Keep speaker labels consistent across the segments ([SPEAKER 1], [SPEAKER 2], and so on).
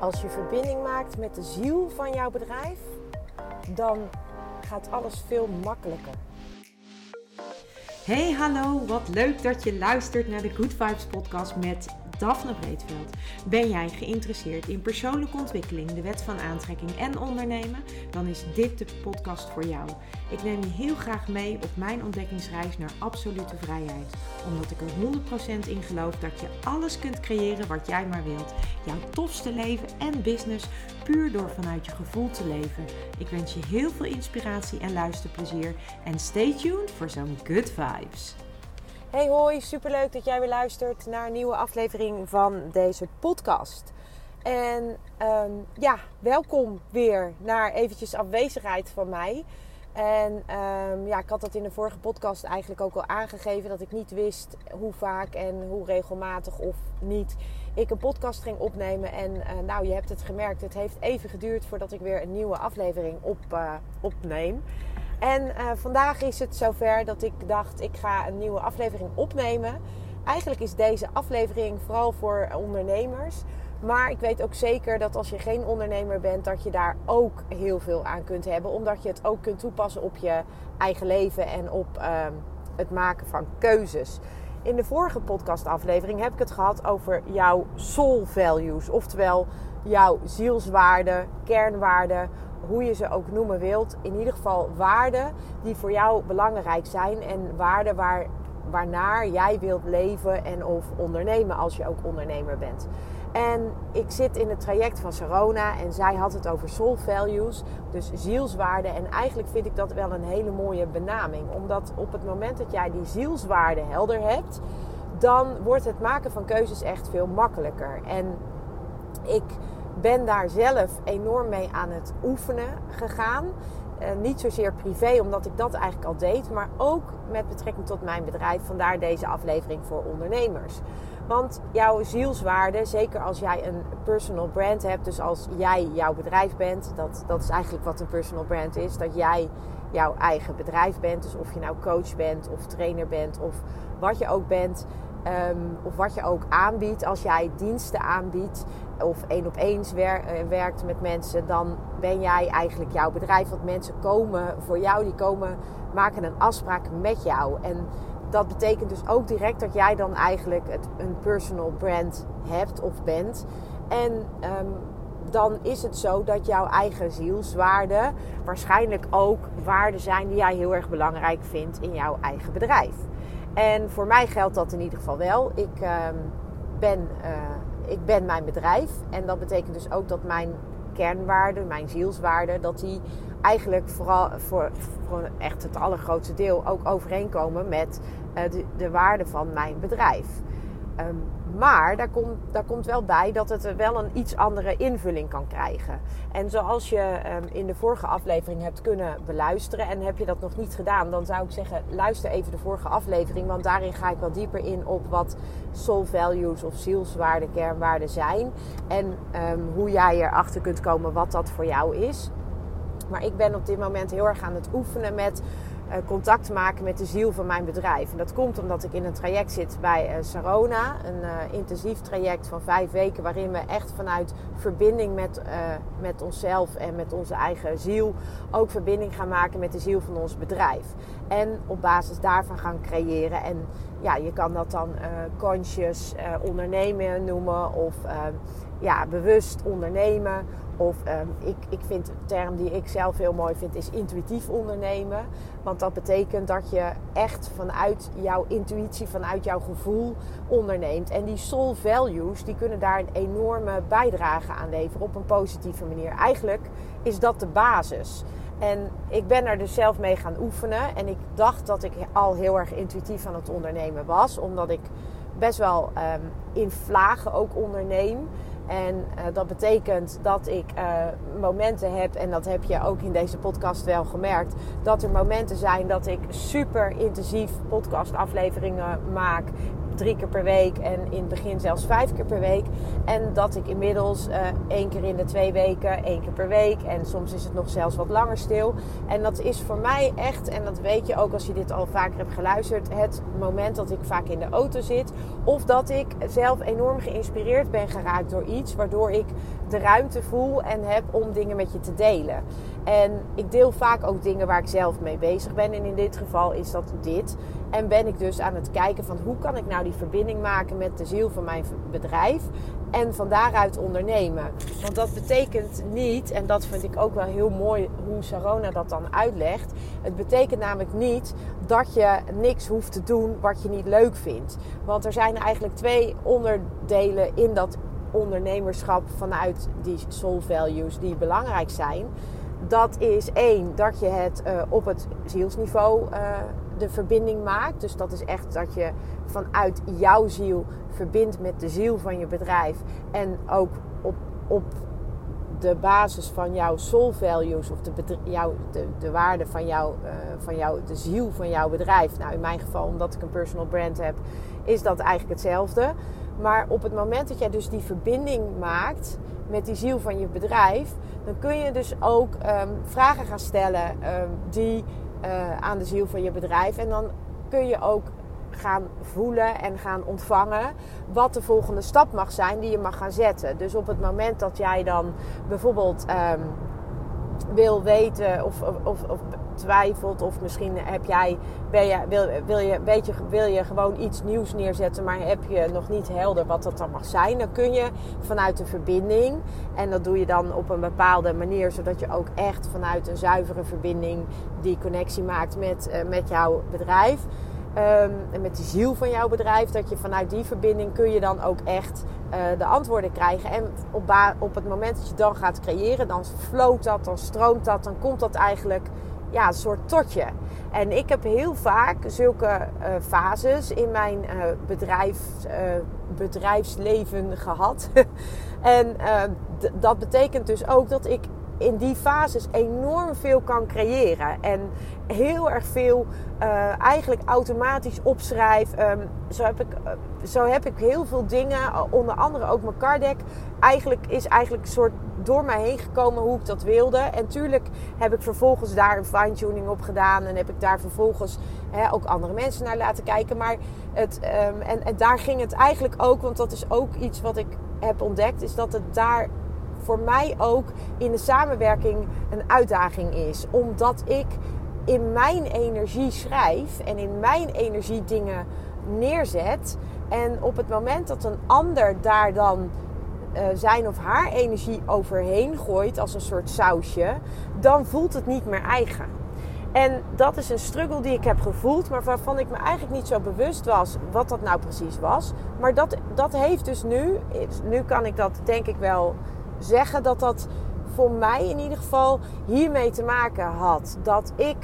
[SPEAKER 1] Als je verbinding maakt met de ziel van jouw bedrijf, dan gaat alles veel makkelijker.
[SPEAKER 2] Hey, hallo, wat leuk dat je luistert naar de Good Vibes podcast met Daphne Breedveld. Ben jij geïnteresseerd in persoonlijke ontwikkeling, de wet van aantrekking en ondernemen? Dan is dit de podcast voor jou. Ik neem je heel graag mee op mijn ontdekkingsreis naar absolute vrijheid. Omdat ik er 100% in geloof dat je alles kunt creëren wat jij maar wilt. Jouw tofste leven en business puur door vanuit je gevoel te leven. Ik wens je heel veel inspiratie en luisterplezier. En stay tuned voor zo'n good vibes.
[SPEAKER 1] Hey hoi, superleuk dat jij weer luistert naar een nieuwe aflevering van deze podcast. En ehm, ja, welkom weer naar eventjes afwezigheid van mij. En um, ja, ik had dat in de vorige podcast eigenlijk ook al aangegeven dat ik niet wist hoe vaak en hoe regelmatig of niet ik een podcast ging opnemen. En uh, nou, je hebt het gemerkt, het heeft even geduurd voordat ik weer een nieuwe aflevering op, uh, opneem. En uh, vandaag is het zover dat ik dacht, ik ga een nieuwe aflevering opnemen. Eigenlijk is deze aflevering vooral voor ondernemers. Maar ik weet ook zeker dat als je geen ondernemer bent, dat je daar ook heel veel aan kunt hebben. Omdat je het ook kunt toepassen op je eigen leven en op uh, het maken van keuzes. In de vorige podcastaflevering heb ik het gehad over jouw soul values. Oftewel jouw zielswaarden, kernwaarden, hoe je ze ook noemen wilt. In ieder geval waarden die voor jou belangrijk zijn. En waarden waar, waarnaar jij wilt leven en of ondernemen als je ook ondernemer bent. En ik zit in het traject van Sarona en zij had het over soul values, dus zielswaarden. En eigenlijk vind ik dat wel een hele mooie benaming, omdat op het moment dat jij die zielswaarden helder hebt, dan wordt het maken van keuzes echt veel makkelijker. En ik ben daar zelf enorm mee aan het oefenen gegaan. Uh, niet zozeer privé, omdat ik dat eigenlijk al deed, maar ook met betrekking tot mijn bedrijf. Vandaar deze aflevering voor ondernemers. Want jouw zielswaarde, zeker als jij een personal brand hebt, dus als jij jouw bedrijf bent, dat, dat is eigenlijk wat een personal brand is, dat jij jouw eigen bedrijf bent. Dus of je nou coach bent of trainer bent of wat je ook bent, um, of wat je ook aanbiedt. Als jij diensten aanbiedt of één op één wer werkt met mensen, dan ben jij eigenlijk jouw bedrijf. Want mensen komen voor jou, die komen, maken een afspraak met jou. En dat betekent dus ook direct dat jij dan eigenlijk het, een personal brand hebt of bent. En um, dan is het zo dat jouw eigen zielswaarden waarschijnlijk ook waarden zijn die jij heel erg belangrijk vindt in jouw eigen bedrijf. En voor mij geldt dat in ieder geval wel. Ik, um, ben, uh, ik ben mijn bedrijf. En dat betekent dus ook dat mijn kernwaarden, mijn zielswaarden, dat die eigenlijk vooral voor, echt het allergrootste deel ook overeenkomen met uh, de, de waarden van mijn bedrijf. Um, maar daar komt, daar komt wel bij dat het wel een iets andere invulling kan krijgen. En zoals je um, in de vorige aflevering hebt kunnen beluisteren, en heb je dat nog niet gedaan, dan zou ik zeggen: luister even de vorige aflevering. Want daarin ga ik wel dieper in op wat soul values of zielswaarden, kernwaarden zijn. En um, hoe jij erachter kunt komen wat dat voor jou is. Maar ik ben op dit moment heel erg aan het oefenen met contact te maken met de ziel van mijn bedrijf. En dat komt omdat ik in een traject zit bij uh, Sarona. Een uh, intensief traject van vijf weken waarin we echt vanuit verbinding met, met onszelf en met onze eigen ziel ook verbinding gaan maken met de ziel van ons bedrijf. En op basis daarvan gaan creëren. En ja, je kan dat dan conscious ondernemen noemen of ja, bewust ondernemen. Of um, ik, ik vind de term die ik zelf heel mooi vind, is intuïtief ondernemen. Want dat betekent dat je echt vanuit jouw intuïtie, vanuit jouw gevoel onderneemt. En die soul values, die kunnen daar een enorme bijdrage aan leveren op een positieve manier. Eigenlijk is dat de basis. En ik ben er dus zelf mee gaan oefenen. En ik dacht dat ik al heel erg intuïtief aan het ondernemen was. Omdat ik best wel um, in vlagen ook onderneem. En uh, dat betekent dat ik uh, momenten heb, en dat heb je ook in deze podcast wel gemerkt, dat er momenten zijn dat ik super intensief podcastafleveringen maak drie keer per week en in het begin zelfs vijf keer per week. En dat ik inmiddels uh, één keer in de twee weken, één keer per week en soms is het nog zelfs wat langer stil. En dat is voor mij echt, en dat weet je ook als je dit al vaker hebt geluisterd, het moment dat ik vaak in de auto zit of dat ik zelf enorm geïnspireerd ben geraakt door iets waardoor ik de ruimte voel en heb om dingen met je te delen. En ik deel vaak ook dingen waar ik zelf mee bezig ben. En in dit geval is dat dit. En ben ik dus aan het kijken van hoe kan ik nou die verbinding maken met de ziel van mijn bedrijf. En van daaruit ondernemen. Want dat betekent niet, en dat vind ik ook wel heel mooi hoe Sarona dat dan uitlegt. Het betekent namelijk niet dat je niks hoeft te doen wat je niet leuk vindt. Want er zijn eigenlijk twee onderdelen in dat ondernemerschap vanuit die soul values die belangrijk zijn. Dat is één, dat je het uh, op het zielsniveau uh, de verbinding maakt. Dus dat is echt dat je vanuit jouw ziel verbindt met de ziel van je bedrijf. En ook op, op de basis van jouw soul values of de, jouw, de, de waarde van, jou, uh, van jou, de ziel van jouw bedrijf. Nou, in mijn geval, omdat ik een personal brand heb, is dat eigenlijk hetzelfde. Maar op het moment dat jij dus die verbinding maakt met die ziel van je bedrijf, dan kun je dus ook um, vragen gaan stellen um, die uh, aan de ziel van je bedrijf. En dan kun je ook gaan voelen en gaan ontvangen wat de volgende stap mag zijn die je mag gaan zetten. Dus op het moment dat jij dan bijvoorbeeld um, wil weten of, of, of, twijfelt. Of misschien heb jij, ben wil, wil, je, weet je, wil je gewoon iets nieuws neerzetten, maar heb je nog niet helder wat dat dan mag zijn. Dan kun je vanuit de verbinding, en dat doe je dan op een bepaalde manier, zodat je ook echt vanuit een zuivere verbinding die connectie maakt met, uh, met jouw bedrijf. Um, en met de ziel van jouw bedrijf, dat je vanuit die verbinding kun je dan ook echt uh, de antwoorden krijgen. En op, op het moment dat je dan gaat creëren, dan floot dat, dan stroomt dat, dan komt dat eigenlijk ja, een soort totje. En ik heb heel vaak zulke uh, fases in mijn uh, bedrijf, uh, bedrijfsleven gehad. en dat betekent dus ook dat ik in die fases enorm veel kan creëren. En heel erg veel eigenlijk automatisch opschrijf. Um, zo, heb ik, zo heb ik heel veel dingen, onder andere ook mijn card deck. Eigenlijk is eigenlijk een soort door mij heen gekomen hoe ik dat wilde. En tuurlijk heb ik vervolgens daar een fine-tuning op gedaan. En heb ik daar vervolgens hè, ook andere mensen naar laten kijken. Maar het, um, en, en daar ging het eigenlijk ook, want dat is ook iets wat ik heb ontdekt, is dat het daar voor mij ook in de samenwerking een uitdaging is. Omdat ik in mijn energie schrijf en in mijn energie dingen neerzet. En op het moment dat een ander daar dan uh, zijn of haar energie overheen gooit als een soort sausje, dan voelt het niet meer eigen. En dat is een struggle die ik heb gevoeld, maar waarvan ik me eigenlijk niet zo bewust was wat dat nou precies was. Maar dat, dat heeft dus nu, nu kan ik dat denk ik wel zeggen, dat dat voor mij in ieder geval hiermee te maken had. Dat ik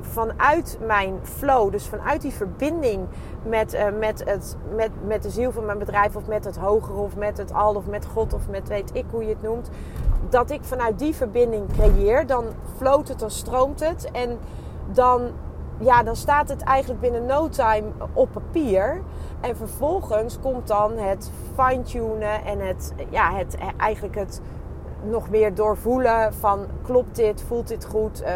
[SPEAKER 1] vanuit mijn flow, dus vanuit die verbinding met, uh, met, het, met, met de ziel van mijn bedrijf of met het hogere of met het al of met God of met weet ik hoe je het noemt, dat ik vanuit die verbinding creëer, dan floot het, dan stroomt het en dan, ja, dan staat het eigenlijk binnen no time op papier. En vervolgens komt dan het fine-tunen en het, ja, het, eigenlijk het nog meer doorvoelen van klopt dit, voelt dit goed, uh,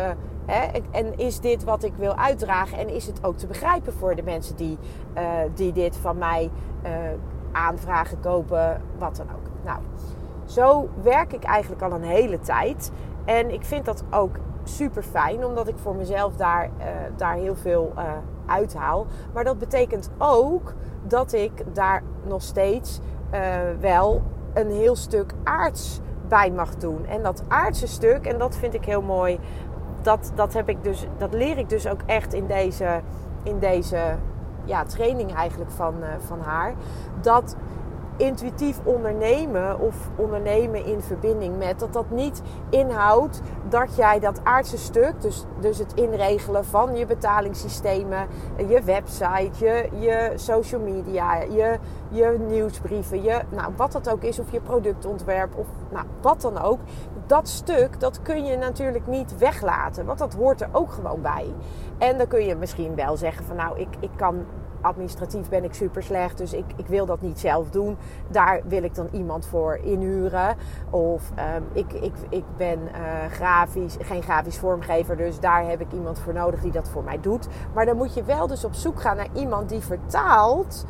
[SPEAKER 1] hè? en is dit wat ik wil uitdragen en is het ook te begrijpen voor de mensen die, uh, die dit van mij uh, aanvragen, kopen, wat dan ook. Nou, zo werk ik eigenlijk al een hele tijd en ik vind dat ook super fijn, omdat ik voor mezelf daar, daar heel veel uithaal. Maar dat betekent ook dat ik daar nog steeds wel een heel stuk aards bij mag doen. En dat aardse stuk, en dat vind ik heel mooi, dat, dat, heb ik dus, dat leer ik dus ook echt in deze, in deze ja, training eigenlijk van, uh, van haar. Dat intuïtief ondernemen of ondernemen in verbinding met, dat dat niet inhoudt dat jij dat aardse stuk, dus, dus het inregelen van je betalingssystemen, je website, je, je social media, je, je nieuwsbrieven, je, nou, wat dat ook is, of je productontwerp of nou, wat dan ook, dat stuk, dat kun je natuurlijk niet weglaten, want dat hoort er ook gewoon bij. En dan kun je misschien wel zeggen van nou, ik, ik kan administratief ben ik super slecht, dus ik, ik wil dat niet zelf doen. Daar wil ik dan iemand voor inhuren. Of ehm, ik, ik, ik ben uh, grafisch, geen grafisch vormgever, dus daar heb ik iemand voor nodig die dat voor mij doet. Maar dan moet je wel dus op zoek gaan naar iemand die vertaalt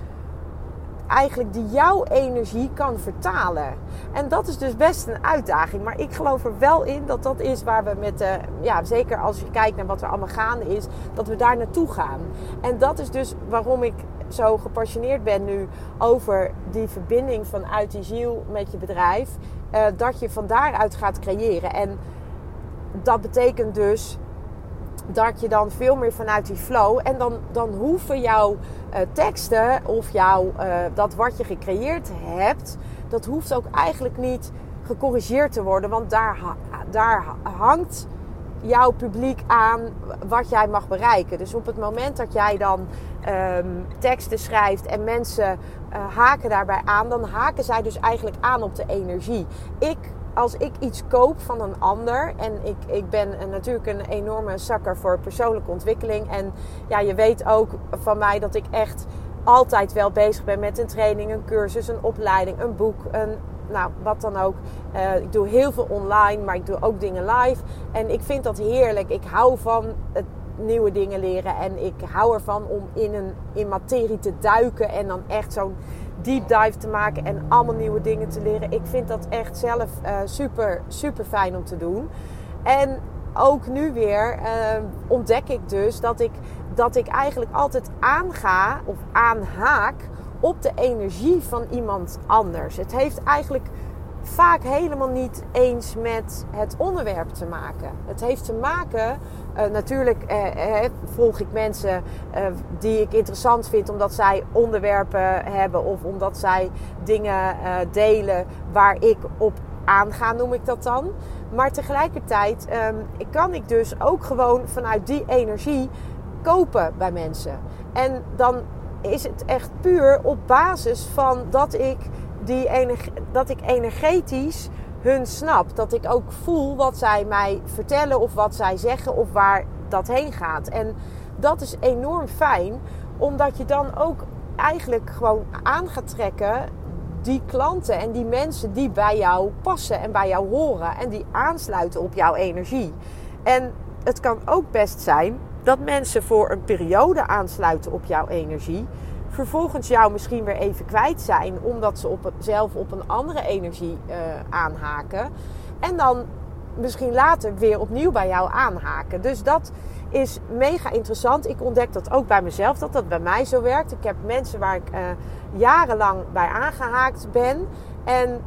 [SPEAKER 1] eigenlijk die jouw energie kan vertalen. En dat is dus best een uitdaging. Maar ik geloof er wel in dat dat is waar we met de, ja, zeker als je kijkt naar wat er allemaal gaande is, dat we daar naartoe gaan. En dat is dus waarom ik zo gepassioneerd ben nu over die verbinding vanuit die ziel met je bedrijf. Uh, dat je van daaruit gaat creëren. En dat betekent dus dat je dan veel meer vanuit die flow. En dan, dan hoeven jouw uh, teksten of jouw, uh, dat wat je gecreëerd hebt, dat hoeft ook eigenlijk niet gecorrigeerd te worden. Want daar, daar hangt jouw publiek aan wat jij mag bereiken. Dus op het moment dat jij dan um, teksten schrijft en mensen uh, haken daarbij aan, dan haken zij dus eigenlijk aan op de energie. Ik als ik iets koop van een ander. En ik, ik ben natuurlijk een enorme zakker voor persoonlijke ontwikkeling. En ja, je weet ook van mij dat ik echt altijd wel bezig ben met een training, een cursus, een opleiding, een boek, een, nou, wat dan ook. Uh, ik doe heel veel online, maar ik doe ook dingen live. En ik vind dat heerlijk. Ik hou van het nieuwe dingen leren. En ik hou ervan om in, een, in materie te duiken en dan echt zo'n deep dive te maken en allemaal nieuwe dingen te leren. Ik vind dat echt zelf uh, super, super fijn om te doen. En ook nu weer uh, ontdek ik dus dat ik, dat ik eigenlijk altijd aanga of aanhaak op de energie van iemand anders. Het heeft eigenlijk vaak helemaal niet eens met het onderwerp te maken. Het heeft te maken, uh, natuurlijk uh, volg ik mensen die ik interessant vind omdat zij onderwerpen hebben of omdat zij dingen delen waar ik op aanga, noem ik dat dan. Maar tegelijkertijd um, kan ik dus ook gewoon vanuit die energie kopen bij mensen. En dan is het echt puur op basis van dat ik die dat ik energetisch hun snap. Dat ik ook voel wat zij mij vertellen of wat zij zeggen of waar dat heen gaat. En dat is enorm fijn, omdat je dan ook eigenlijk gewoon aan gaat trekken die klanten en die mensen die bij jou passen en bij jou horen en die aansluiten op jouw energie. En het kan ook best zijn dat mensen voor een periode aansluiten op jouw energie vervolgens jou misschien weer even kwijt zijn, omdat ze op, zelf op een andere energie uh, aanhaken. En dan misschien later weer opnieuw bij jou aanhaken. Dus dat is mega interessant. Ik ontdek dat ook bij mezelf, dat dat bij mij zo werkt. Ik heb mensen waar ik uh, jarenlang bij aangehaakt ben. En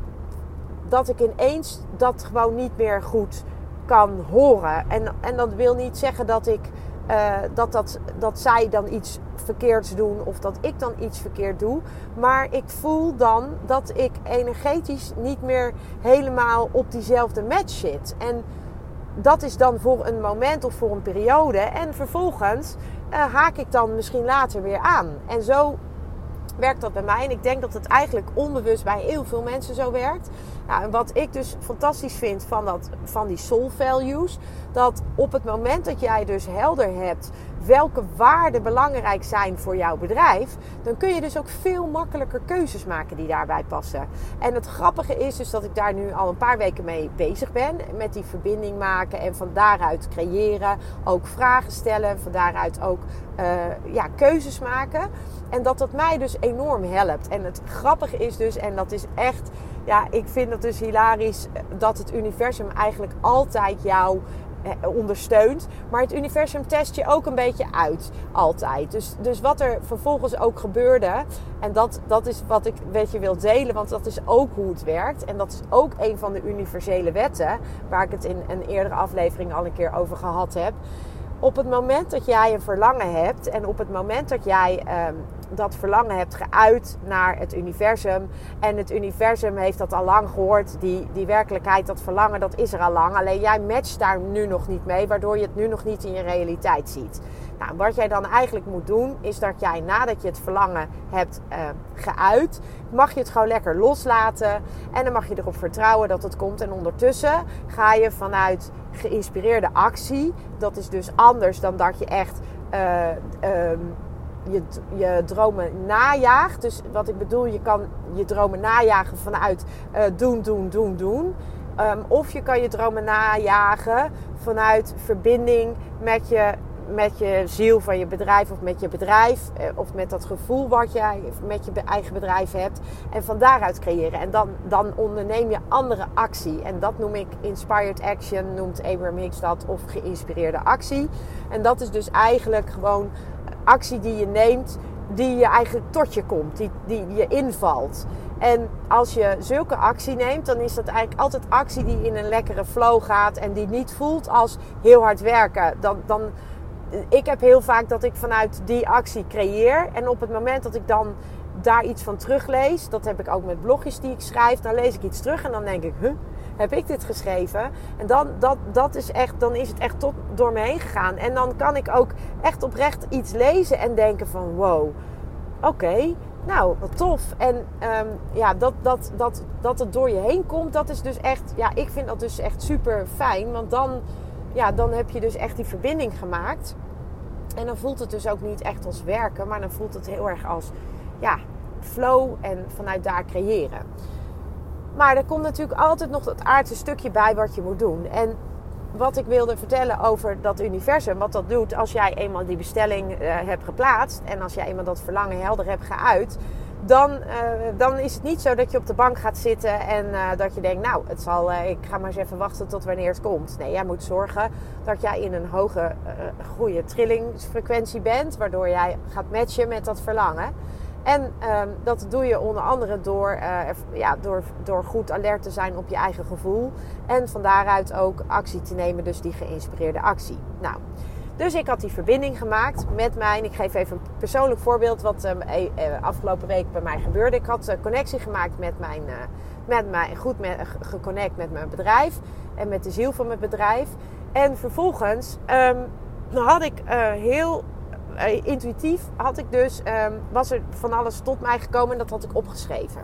[SPEAKER 1] dat ik ineens dat gewoon niet meer goed kan horen. En, en dat wil niet zeggen dat ik uh, dat, dat, dat zij dan iets verkeerds doen of dat ik dan iets verkeerd doe. Maar ik voel dan dat ik energetisch niet meer helemaal op diezelfde match zit. En dat is dan voor een moment of voor een periode. En vervolgens uh, haak ik dan misschien later weer aan. En zo werkt dat bij mij. En ik denk dat het eigenlijk onbewust bij heel veel mensen zo werkt. Nou, en wat ik dus fantastisch vind van, dat, van die soul values, dat op het moment dat jij dus helder hebt welke waarden belangrijk zijn voor jouw bedrijf, dan kun je dus ook veel makkelijker keuzes maken die daarbij passen. En het grappige is dus dat ik daar nu al een paar weken mee bezig ben, met die verbinding maken en van daaruit creëren, ook vragen stellen, van daaruit ook uh, ja, keuzes maken. En dat dat mij dus enorm helpt. En het grappige is dus, en dat is echt ja, ik vind het dus hilarisch dat het universum eigenlijk altijd jou eh, ondersteunt. Maar het universum test je ook een beetje uit. Altijd. Dus, dus wat er vervolgens ook gebeurde. En dat, dat is wat ik met je wil delen. Want dat is ook hoe het werkt. En dat is ook een van de universele wetten. Waar ik het in een eerdere aflevering al een keer over gehad heb op het moment dat jij een verlangen hebt en op het moment dat jij um, dat verlangen hebt geuit naar het universum en het universum heeft dat al lang gehoord, die, die werkelijkheid, dat verlangen, dat is er al lang. Alleen jij matcht daar nu nog niet mee, waardoor je het nu nog niet in je realiteit ziet. Nou, wat jij dan eigenlijk moet doen, is dat jij nadat je het verlangen hebt uh, geuit, mag je het gewoon lekker loslaten. En dan mag je erop vertrouwen dat het komt. En ondertussen ga je vanuit geïnspireerde actie, dat is dus anders dan dat je echt uh, um, je, je dromen najaagt. Dus wat ik bedoel, je kan je dromen najagen vanuit uh, doen, doen, doen, doen. Um, of je kan je dromen najagen vanuit verbinding met je, met je ziel van je bedrijf of met je bedrijf. Eh, of met dat gevoel wat jij met je eigen bedrijf hebt. En van daaruit creëren. En dan, dan onderneem je andere actie. En dat noem ik inspired action, noemt Abraham Hicks dat. Of geïnspireerde actie. En dat is dus eigenlijk gewoon actie die je neemt, die je eigenlijk tot je komt, die, die je invalt. En als je zulke actie neemt, dan is dat eigenlijk altijd actie die in een lekkere flow gaat en die niet voelt als heel hard werken. Dan, dan, ik heb heel vaak dat ik vanuit die actie creëer. En op het moment dat ik dan daar iets van teruglees, dat heb ik ook met blogjes die ik schrijf, dan lees ik iets terug en dan denk ik, huh, heb ik dit geschreven? En dan, dat, dat is echt, dan is het echt tot door me heen gegaan. En dan kan ik ook echt oprecht iets lezen en denken van wow, oké, nou wat tof. En um, ja, dat, dat, dat, dat het door je heen komt, dat is dus echt, ja, ik vind dat dus echt super fijn. Want dan, ja, dan heb je dus echt die verbinding gemaakt. En dan voelt het dus ook niet echt als werken, maar dan voelt het heel erg als ja, flow en vanuit daar creëren. Maar er komt natuurlijk altijd nog dat aardse stukje bij wat je moet doen. En wat ik wilde vertellen over dat universum, wat dat doet als jij eenmaal die bestelling uh, hebt geplaatst en als jij eenmaal dat verlangen helder hebt geuit, dan, uh, dan is het niet zo dat je op de bank gaat zitten en uh, dat je denkt, nou, het zal, ik ga maar eens even wachten tot wanneer het komt. Nee, jij moet zorgen dat jij in een hoge, goede trillingsfrequentie bent, waardoor jij gaat matchen met dat verlangen. En um, dat doe je onder andere door, uh, ja, door, door goed alert te zijn op je eigen gevoel. En van daaruit ook actie te nemen, dus die geïnspireerde actie. Nou, dus ik had die verbinding gemaakt met mijn. Ik geef even een persoonlijk voorbeeld wat um, afgelopen week bij mij gebeurde. Ik had uh, connectie gemaakt met mijn, uh, met mijn goed geconnect met mijn bedrijf en met de ziel van mijn bedrijf. En vervolgens um, had ik heel uh, intuïtief had ik dus, um, was er van alles tot mij gekomen en dat had ik opgeschreven.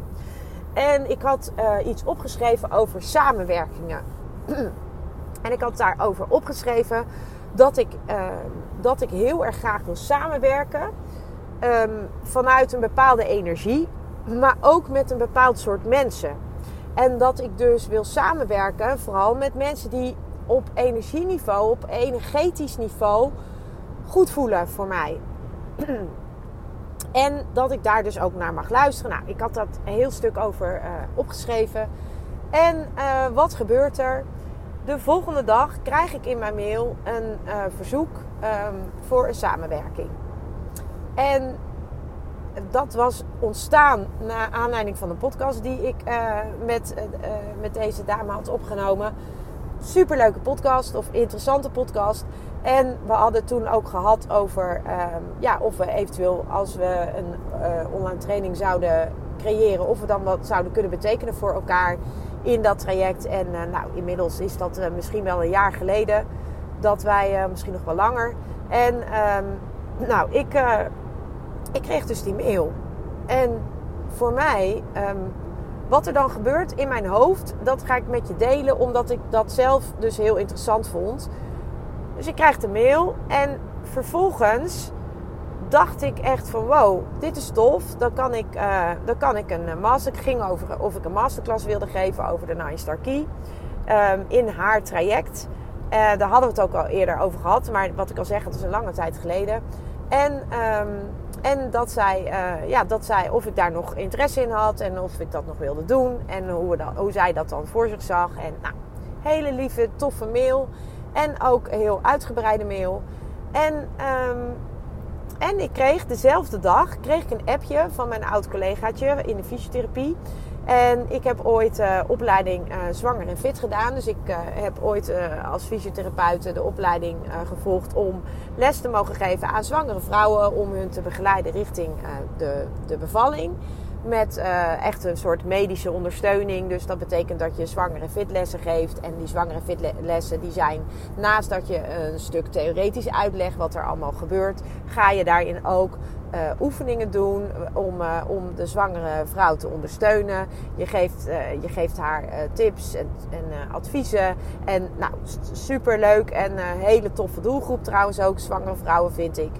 [SPEAKER 1] En ik had uh, iets opgeschreven over samenwerkingen. en ik had daarover opgeschreven dat ik, uh, dat ik heel erg graag wil samenwerken. Um, vanuit een bepaalde energie, maar ook met een bepaald soort mensen. En dat ik dus wil samenwerken, vooral met mensen die op energieniveau, op energetisch niveau goed voelen voor mij. en dat ik daar dus ook naar mag luisteren. Nou, ik had dat een heel stuk over uh, opgeschreven. En uh, wat gebeurt er? De volgende dag krijg ik in mijn mail een uh, verzoek um, voor een samenwerking. En dat was ontstaan naar aanleiding van een podcast die ik met, met deze dame had opgenomen. Superleuke podcast of interessante podcast. En we hadden toen ook gehad over um, ja, of we eventueel als we een uh, online training zouden creëren, of we dan wat zouden kunnen betekenen voor elkaar in dat traject. En uh, nou, inmiddels is dat uh, misschien wel een jaar geleden dat wij, misschien nog wel langer. En um, nou, ik, ik kreeg dus die mail. En voor mij, um, wat er dan gebeurt in mijn hoofd, dat ga ik met je delen, omdat ik dat zelf dus heel interessant vond. Dus ik krijg de mail en vervolgens dacht ik echt van wow, dit is tof. Dan kan ik, uh, dan kan ik een eh, master. Ging over of ik een masterclass wilde geven over de Nine Star Key um, in haar traject. Uh, daar hadden we het ook al eerder over gehad, maar wat ik al zeg, het is een lange tijd geleden. En, um, en dat, zij, ja, dat zij of ik daar nog interesse in had en of ik dat nog wilde doen en hoe, we dat, hoe zij dat dan voor zich zag. En nou, hele lieve, toffe mail. En ook een heel uitgebreide mail. En, um, en ik kreeg dezelfde dag kreeg ik een appje van mijn oud collegaatje in de fysiotherapie. En ik heb ooit uh, opleiding uh, zwanger en fit gedaan. Dus ik uh, heb ooit als fysiotherapeut de opleiding gevolgd om les te mogen geven aan zwangere vrouwen. Om hun te begeleiden richting de, de bevalling met uh, echt een soort medische ondersteuning. Dus dat betekent dat je zwangere fitlessen geeft. En die zwangere fitlessen die zijn naast dat je een stuk theoretisch uitlegt wat er allemaal gebeurt, ga je daarin ook uh, oefeningen doen om, uh, om de zwangere vrouw te ondersteunen. Je geeft, je geeft haar tips en, en adviezen. En nou, super leuk en hele toffe doelgroep trouwens ook, zwangere vrouwen vind ik.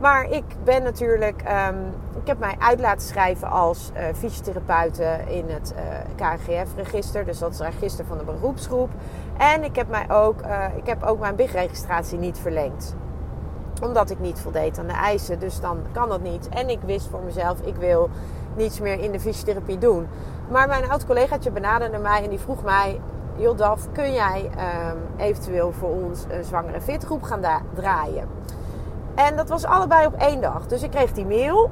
[SPEAKER 1] Maar ik ben natuurlijk, ehm, ik heb mij uit laten schrijven als uh, fysiotherapeute in het uh, KNGF-register. Dus dat is het register van de beroepsgroep. En ik heb, mij ook, uh, ik heb ook mijn BIG-registratie niet verlengd. Omdat ik niet voldeed aan de eisen. Dus dan kan dat niet. En ik wist voor mezelf, ik wil niets meer in de fysiotherapie doen. Maar mijn oud collegaatje benaderde mij en die vroeg mij... Joh Daf, kun jij um, eventueel voor ons een zwangere fitgroep gaan draaien? En dat was allebei op één dag. Dus ik kreeg die mail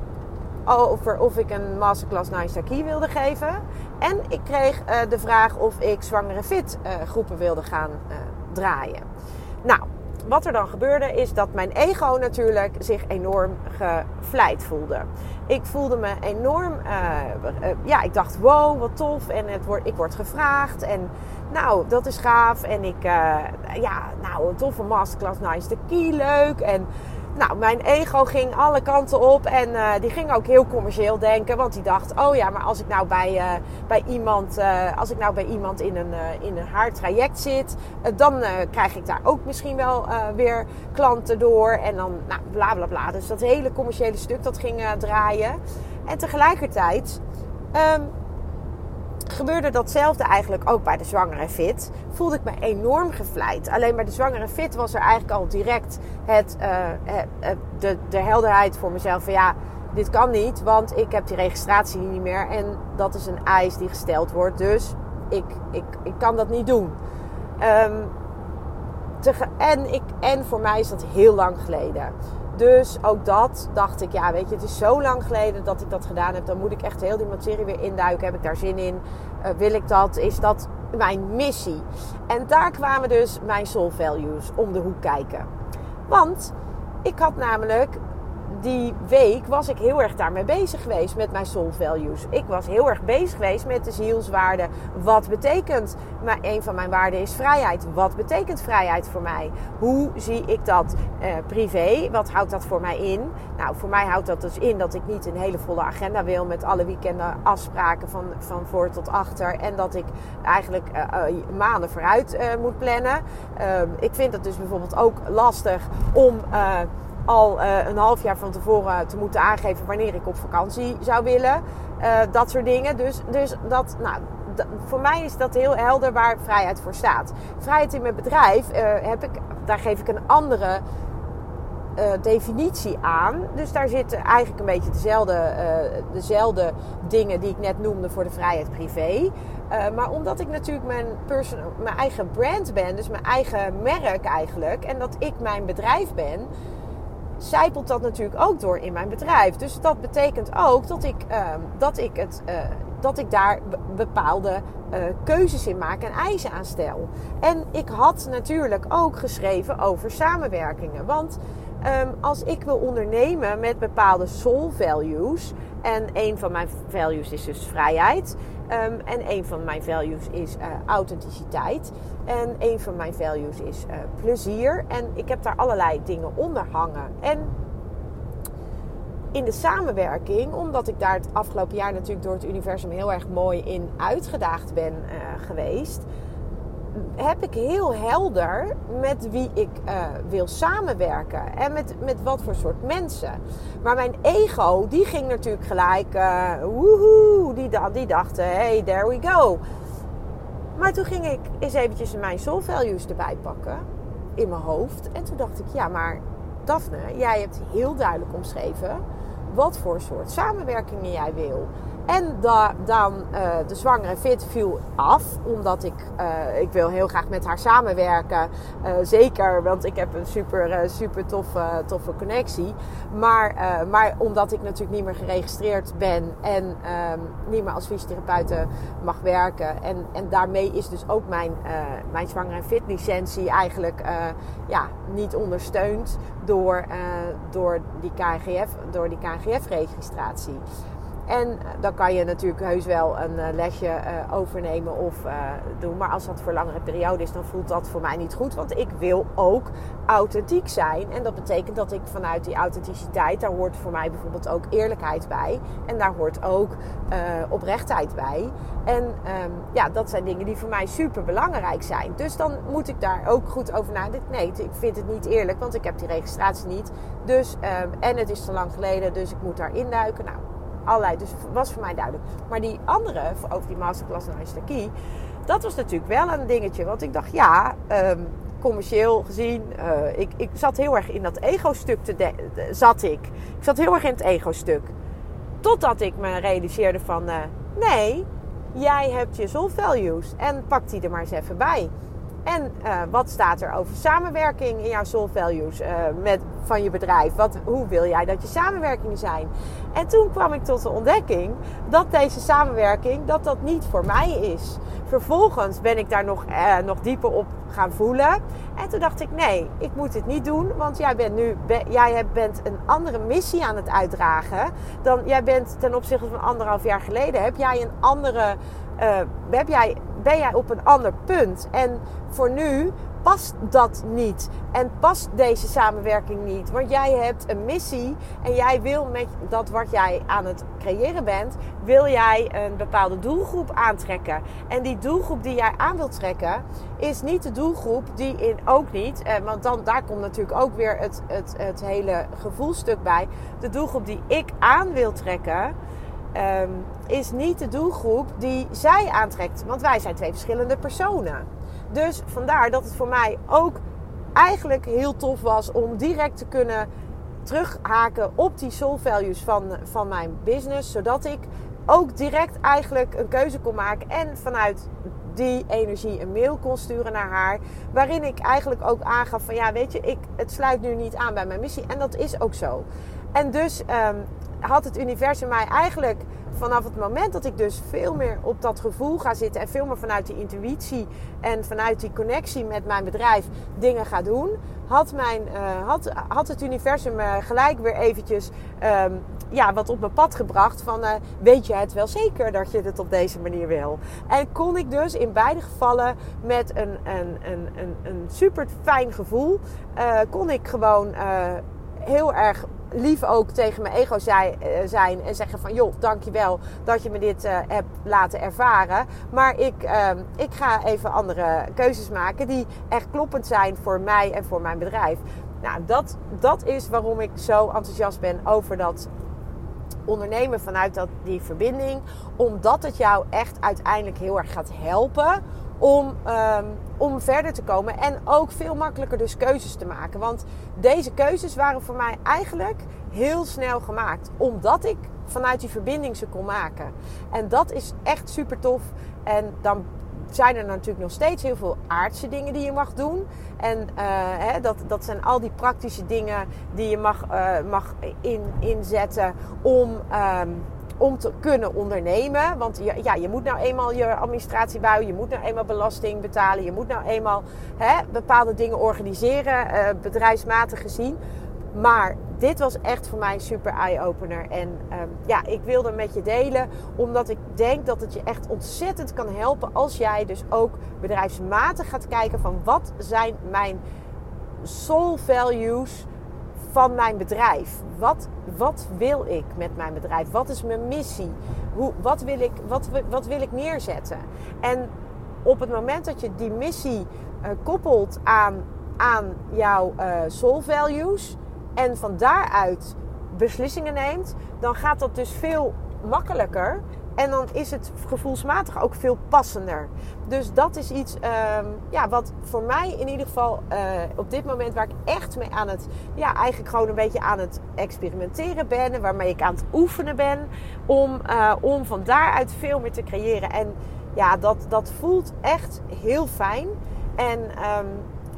[SPEAKER 1] over of ik een masterclass Nice Key wilde geven. En ik kreeg uh, de vraag of ik zwangere fit uh, groepen wilde gaan uh, draaien. Nou, wat er dan gebeurde is dat mijn ego natuurlijk zich enorm gevleid voelde. Ik voelde me enorm, ja, ik dacht wow, wat tof. En het wordt, ik word gevraagd en nou, dat is gaaf. En ik, ja, nou, een toffe masterclass, nice key, leuk. En nou, mijn ego ging alle kanten op en uh, die ging ook heel commercieel denken. Want die dacht, oh ja, maar als ik nou bij, uh, bij iemand, uh, als ik nou bij iemand in een, in een haar traject zit, dan krijg ik daar ook misschien wel weer klanten door. En dan, nou, bla bla bla. Dus dat hele commerciële stuk dat ging draaien. En tegelijkertijd um, gebeurde datzelfde eigenlijk ook bij de zwangere fit. Voelde ik me enorm gevleid. Alleen bij de zwangere fit was er eigenlijk al direct het, uh, de, de helderheid voor mezelf van ja, dit kan niet, want ik heb die registratie niet meer en dat is een eis die gesteld wordt. Dus ik, ik, ik kan dat niet doen. Te, en, ik, en voor mij is dat heel lang geleden. Dus ook dat dacht ik, ja, weet je, het is zo lang geleden dat ik dat gedaan heb. Dan moet ik echt heel die materie weer induiken. Heb ik daar zin in? Uh, wil ik dat? Is dat mijn missie? En daar kwamen dus mijn soul values om de hoek kijken. Want ik had namelijk die week was ik heel erg daarmee bezig geweest met mijn soul values. Ik was heel erg bezig geweest met de zielswaarden. Wat betekent, maar een van mijn waarden is vrijheid. Wat betekent vrijheid voor mij? Hoe zie ik dat uh, privé? Wat houdt dat voor mij in? Nou, voor mij houdt dat dus in dat ik niet een hele volle agenda wil met alle weekenden afspraken van, van voor tot achter. En dat ik eigenlijk uh, uh, maanden vooruit moet plannen. Ehm, ik vind het dus bijvoorbeeld ook lastig om al uh, een half jaar van tevoren te moeten aangeven wanneer ik op vakantie zou willen. Uh, dat soort dingen. Dus, dus dat, nou, voor mij is dat heel helder waar vrijheid voor staat. Vrijheid in mijn bedrijf uh, heb ik, daar geef ik een andere definitie aan. Dus daar zitten eigenlijk een beetje dezelfde, dezelfde dingen die ik net noemde voor de vrijheid privé. maar omdat ik natuurlijk mijn, mijn eigen brand ben, dus mijn eigen merk eigenlijk, en dat ik mijn bedrijf ben, zijpelt dat natuurlijk ook door in mijn bedrijf. Dus dat betekent ook dat ik, uh, dat ik, het, uh, dat ik daar bepaalde uh, keuzes in maak en eisen aan stel. En ik had natuurlijk ook geschreven over samenwerkingen. Want um, als ik wil ondernemen met bepaalde soul values. En een van mijn values is dus vrijheid. Um, en een van mijn values is uh, authenticiteit. En een van mijn values is uh, plezier. En ik heb daar allerlei dingen onder hangen. En in de samenwerking, omdat ik daar het afgelopen jaar natuurlijk door het universum heel erg mooi in uitgedaagd ben uh, geweest heb ik heel helder met wie ik uh, wil samenwerken. En met, met wat voor soort mensen. Maar mijn ego, die ging natuurlijk gelijk... Uh, woehoe, die, die dachten, hey, there we go. Maar toen ging ik eens eventjes mijn soul values erbij pakken. In mijn hoofd. En toen dacht ik, ja, maar Daphne, jij hebt heel duidelijk omschreven... wat voor soort samenwerkingen jij wil. En da, dan uh, de zwangere fit viel af. Omdat ik, uh, ik wil heel graag met haar samenwerken. Uh, zeker, want ik heb een super, super toffe, toffe connectie. Maar, maar omdat ik natuurlijk niet meer geregistreerd ben. En um, niet meer als fysiotherapeute mag werken. En, en daarmee is dus ook mijn, mijn zwangere fit licentie eigenlijk ja, niet ondersteund door, door die KNGF, door die KNGF registratie. En dan kan je natuurlijk heus wel een lesje overnemen of doen. Maar als dat voor langere periode is, dan voelt dat voor mij niet goed. Want ik wil ook authentiek zijn. En dat betekent dat ik vanuit die authenticiteit, daar hoort voor mij bijvoorbeeld ook eerlijkheid bij. En daar hoort ook oprechtheid bij. En um, ja, dat zijn dingen die voor mij super belangrijk zijn. Dus dan moet ik daar ook goed over nadenken. Nee, ik vind het niet eerlijk, want ik heb die registratie niet. Dus, um, en het is te lang geleden, dus ik moet daar induiken. Nou, allerlei. Dus was voor mij duidelijk. Maar die andere, over die masterclass naar Key, dat was natuurlijk wel een dingetje. Want ik dacht, ja, um, commercieel gezien, uh, ik, ik zat heel erg in dat ego-stuk te zat ik. Ik zat heel erg in het ego-stuk. Totdat ik me realiseerde van, uh, nee, jij hebt je soul values en pak die er maar eens even bij. En uh, wat staat er over samenwerking in jouw soul values uh, met, van je bedrijf? Wat, hoe wil jij dat je samenwerkingen zijn? En toen kwam ik tot de ontdekking dat deze samenwerking dat dat niet voor mij is. Vervolgens ben ik daar nog, uh, nog dieper op gaan voelen. En toen dacht ik, nee, ik moet dit niet doen. Want jij bent nu jij bent een andere missie aan het uitdragen. Dan jij bent ten opzichte van anderhalf jaar geleden. Heb jij een andere. heb jij ben jij op een ander punt. En voor nu past dat niet. En past deze samenwerking niet. Want jij hebt een missie en jij wil met dat wat jij aan het creëren bent, wil jij een bepaalde doelgroep aantrekken. En die doelgroep die jij aan wilt trekken, is niet de doelgroep die in ook niet. Eh, want dan, daar komt natuurlijk ook weer het, het, het hele gevoelstuk bij. De doelgroep die ik aan wil trekken um, is niet de doelgroep die zij aantrekt. Want wij zijn twee verschillende personen. Dus vandaar dat het voor mij ook eigenlijk heel tof was om direct te kunnen terughaken op die soul values van, van mijn business. Zodat ik ook direct eigenlijk een keuze kon maken en vanuit die energie een mail kon sturen naar haar. Waarin ik eigenlijk ook aangaf van ja, weet je, ik, het sluit nu niet aan bij mijn missie. En dat is ook zo. En dus um, had het universum mij eigenlijk vanaf het moment dat ik dus veel meer op dat gevoel ga zitten en veel meer vanuit die intuïtie en vanuit die connectie met mijn bedrijf dingen ga doen, had, mijn, uh, had, had het universum me gelijk weer eventjes um, ja, wat op mijn pad gebracht van uh, weet je het wel zeker dat je het op deze manier wil. En kon ik dus in beide gevallen met een, een, een, een, een super fijn gevoel, kon ik gewoon heel erg lief ook tegen mijn ego uh, zijn en zeggen van joh, dankjewel dat je me dit uh, hebt laten ervaren. Maar ik, uh, ik ga even andere keuzes maken die echt kloppend zijn voor mij en voor mijn bedrijf. Nou, dat, dat is waarom ik zo enthousiast ben over dat ondernemen vanuit dat, die verbinding. Omdat het jou echt uiteindelijk heel erg gaat helpen om, um, om verder te komen. En ook veel makkelijker dus keuzes te maken. Want deze keuzes waren voor mij eigenlijk heel snel gemaakt. Omdat ik vanuit die verbinding ze kon maken. En dat is echt super tof. En dan zijn er natuurlijk nog steeds heel veel aardse dingen die je mag doen. En uh, hè, dat, dat zijn al die praktische dingen die je mag, uh, mag in, inzetten om. Um, om te kunnen ondernemen. Want ja, je moet nou eenmaal je administratie bouwen, je moet nou eenmaal belasting betalen, je moet nou eenmaal hè, bepaalde dingen organiseren, uh, bedrijfsmatig gezien. Maar dit was echt voor mij een super eye-opener. En um, ja, ik wilde met je delen, omdat ik denk dat het je echt ontzettend kan helpen als jij dus ook bedrijfsmatig gaat kijken van wat zijn mijn soul values van mijn bedrijf. Wat, wat wil ik met mijn bedrijf? Wat is mijn missie? Hoe, wat, wil ik, wat, wat wil ik neerzetten? En op het moment dat je die missie uh, koppelt aan, aan jouw uh, soul values en van daaruit beslissingen neemt, dan gaat dat dus veel makkelijker en dan is het gevoelsmatig ook veel passender. Dus dat is iets um, ja, wat voor mij in ieder geval uh, op dit moment waar ik echt mee aan het, ja, eigenlijk gewoon een beetje aan het experimenteren ben. Waarmee ik aan het oefenen ben. Om, uh, om van daaruit veel meer te creëren. En ja, dat, dat voelt echt heel fijn. En um,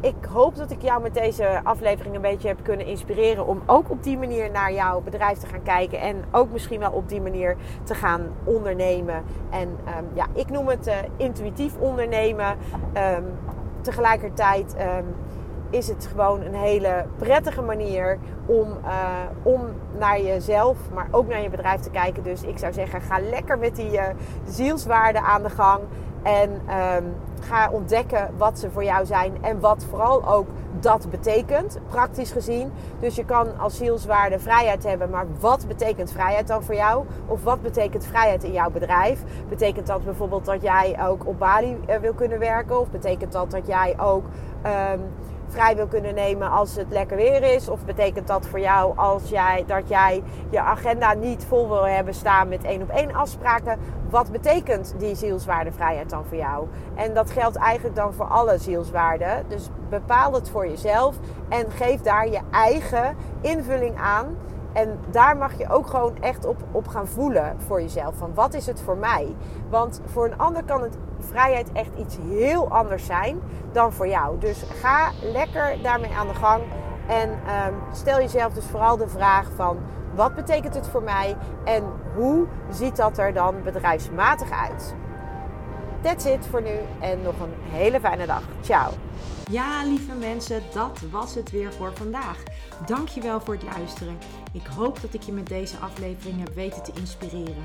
[SPEAKER 1] ik hoop dat ik jou met deze aflevering een beetje heb kunnen inspireren om ook op die manier naar jouw bedrijf te gaan kijken en ook misschien wel op die manier te gaan ondernemen. En um, ja, ik noem het uh, intuïtief ondernemen. Um, tegelijkertijd um, is het gewoon een hele prettige manier om, uh, om naar jezelf, maar ook naar je bedrijf te kijken. Dus ik zou zeggen, ga lekker met die uh, zielswaarden aan de gang. En um, ga ontdekken wat ze voor jou zijn en wat vooral ook dat betekent, praktisch gezien. Dus je kan als zielswaarde vrijheid hebben, maar wat betekent vrijheid dan voor jou? Of wat betekent vrijheid in jouw bedrijf? Betekent dat bijvoorbeeld dat jij ook op Bali uh, wil kunnen werken? Of betekent dat dat jij ook um, vrij wil kunnen nemen als het lekker weer is? Of betekent dat voor jou als jij, dat jij je agenda niet vol wil hebben staan met één op één afspraken? Wat betekent die zielswaardevrijheid dan voor jou? En dat geldt eigenlijk dan voor alle zielswaarden. Dus bepaal het voor jezelf en geef daar je eigen invulling aan. En daar mag je ook gewoon echt op, op gaan voelen voor jezelf. Van wat is het voor mij? Want voor een ander kan het vrijheid echt iets heel anders zijn dan voor jou. Dus ga lekker daarmee aan de gang. En um, stel jezelf dus vooral de vraag van wat betekent het voor mij en hoe ziet dat er dan bedrijfsmatig uit? That's it voor nu en nog een hele fijne dag. Ciao.
[SPEAKER 2] Ja, lieve mensen, dat was het weer voor vandaag. Dankjewel voor het luisteren. Ik hoop dat ik je met deze aflevering heb weten te inspireren.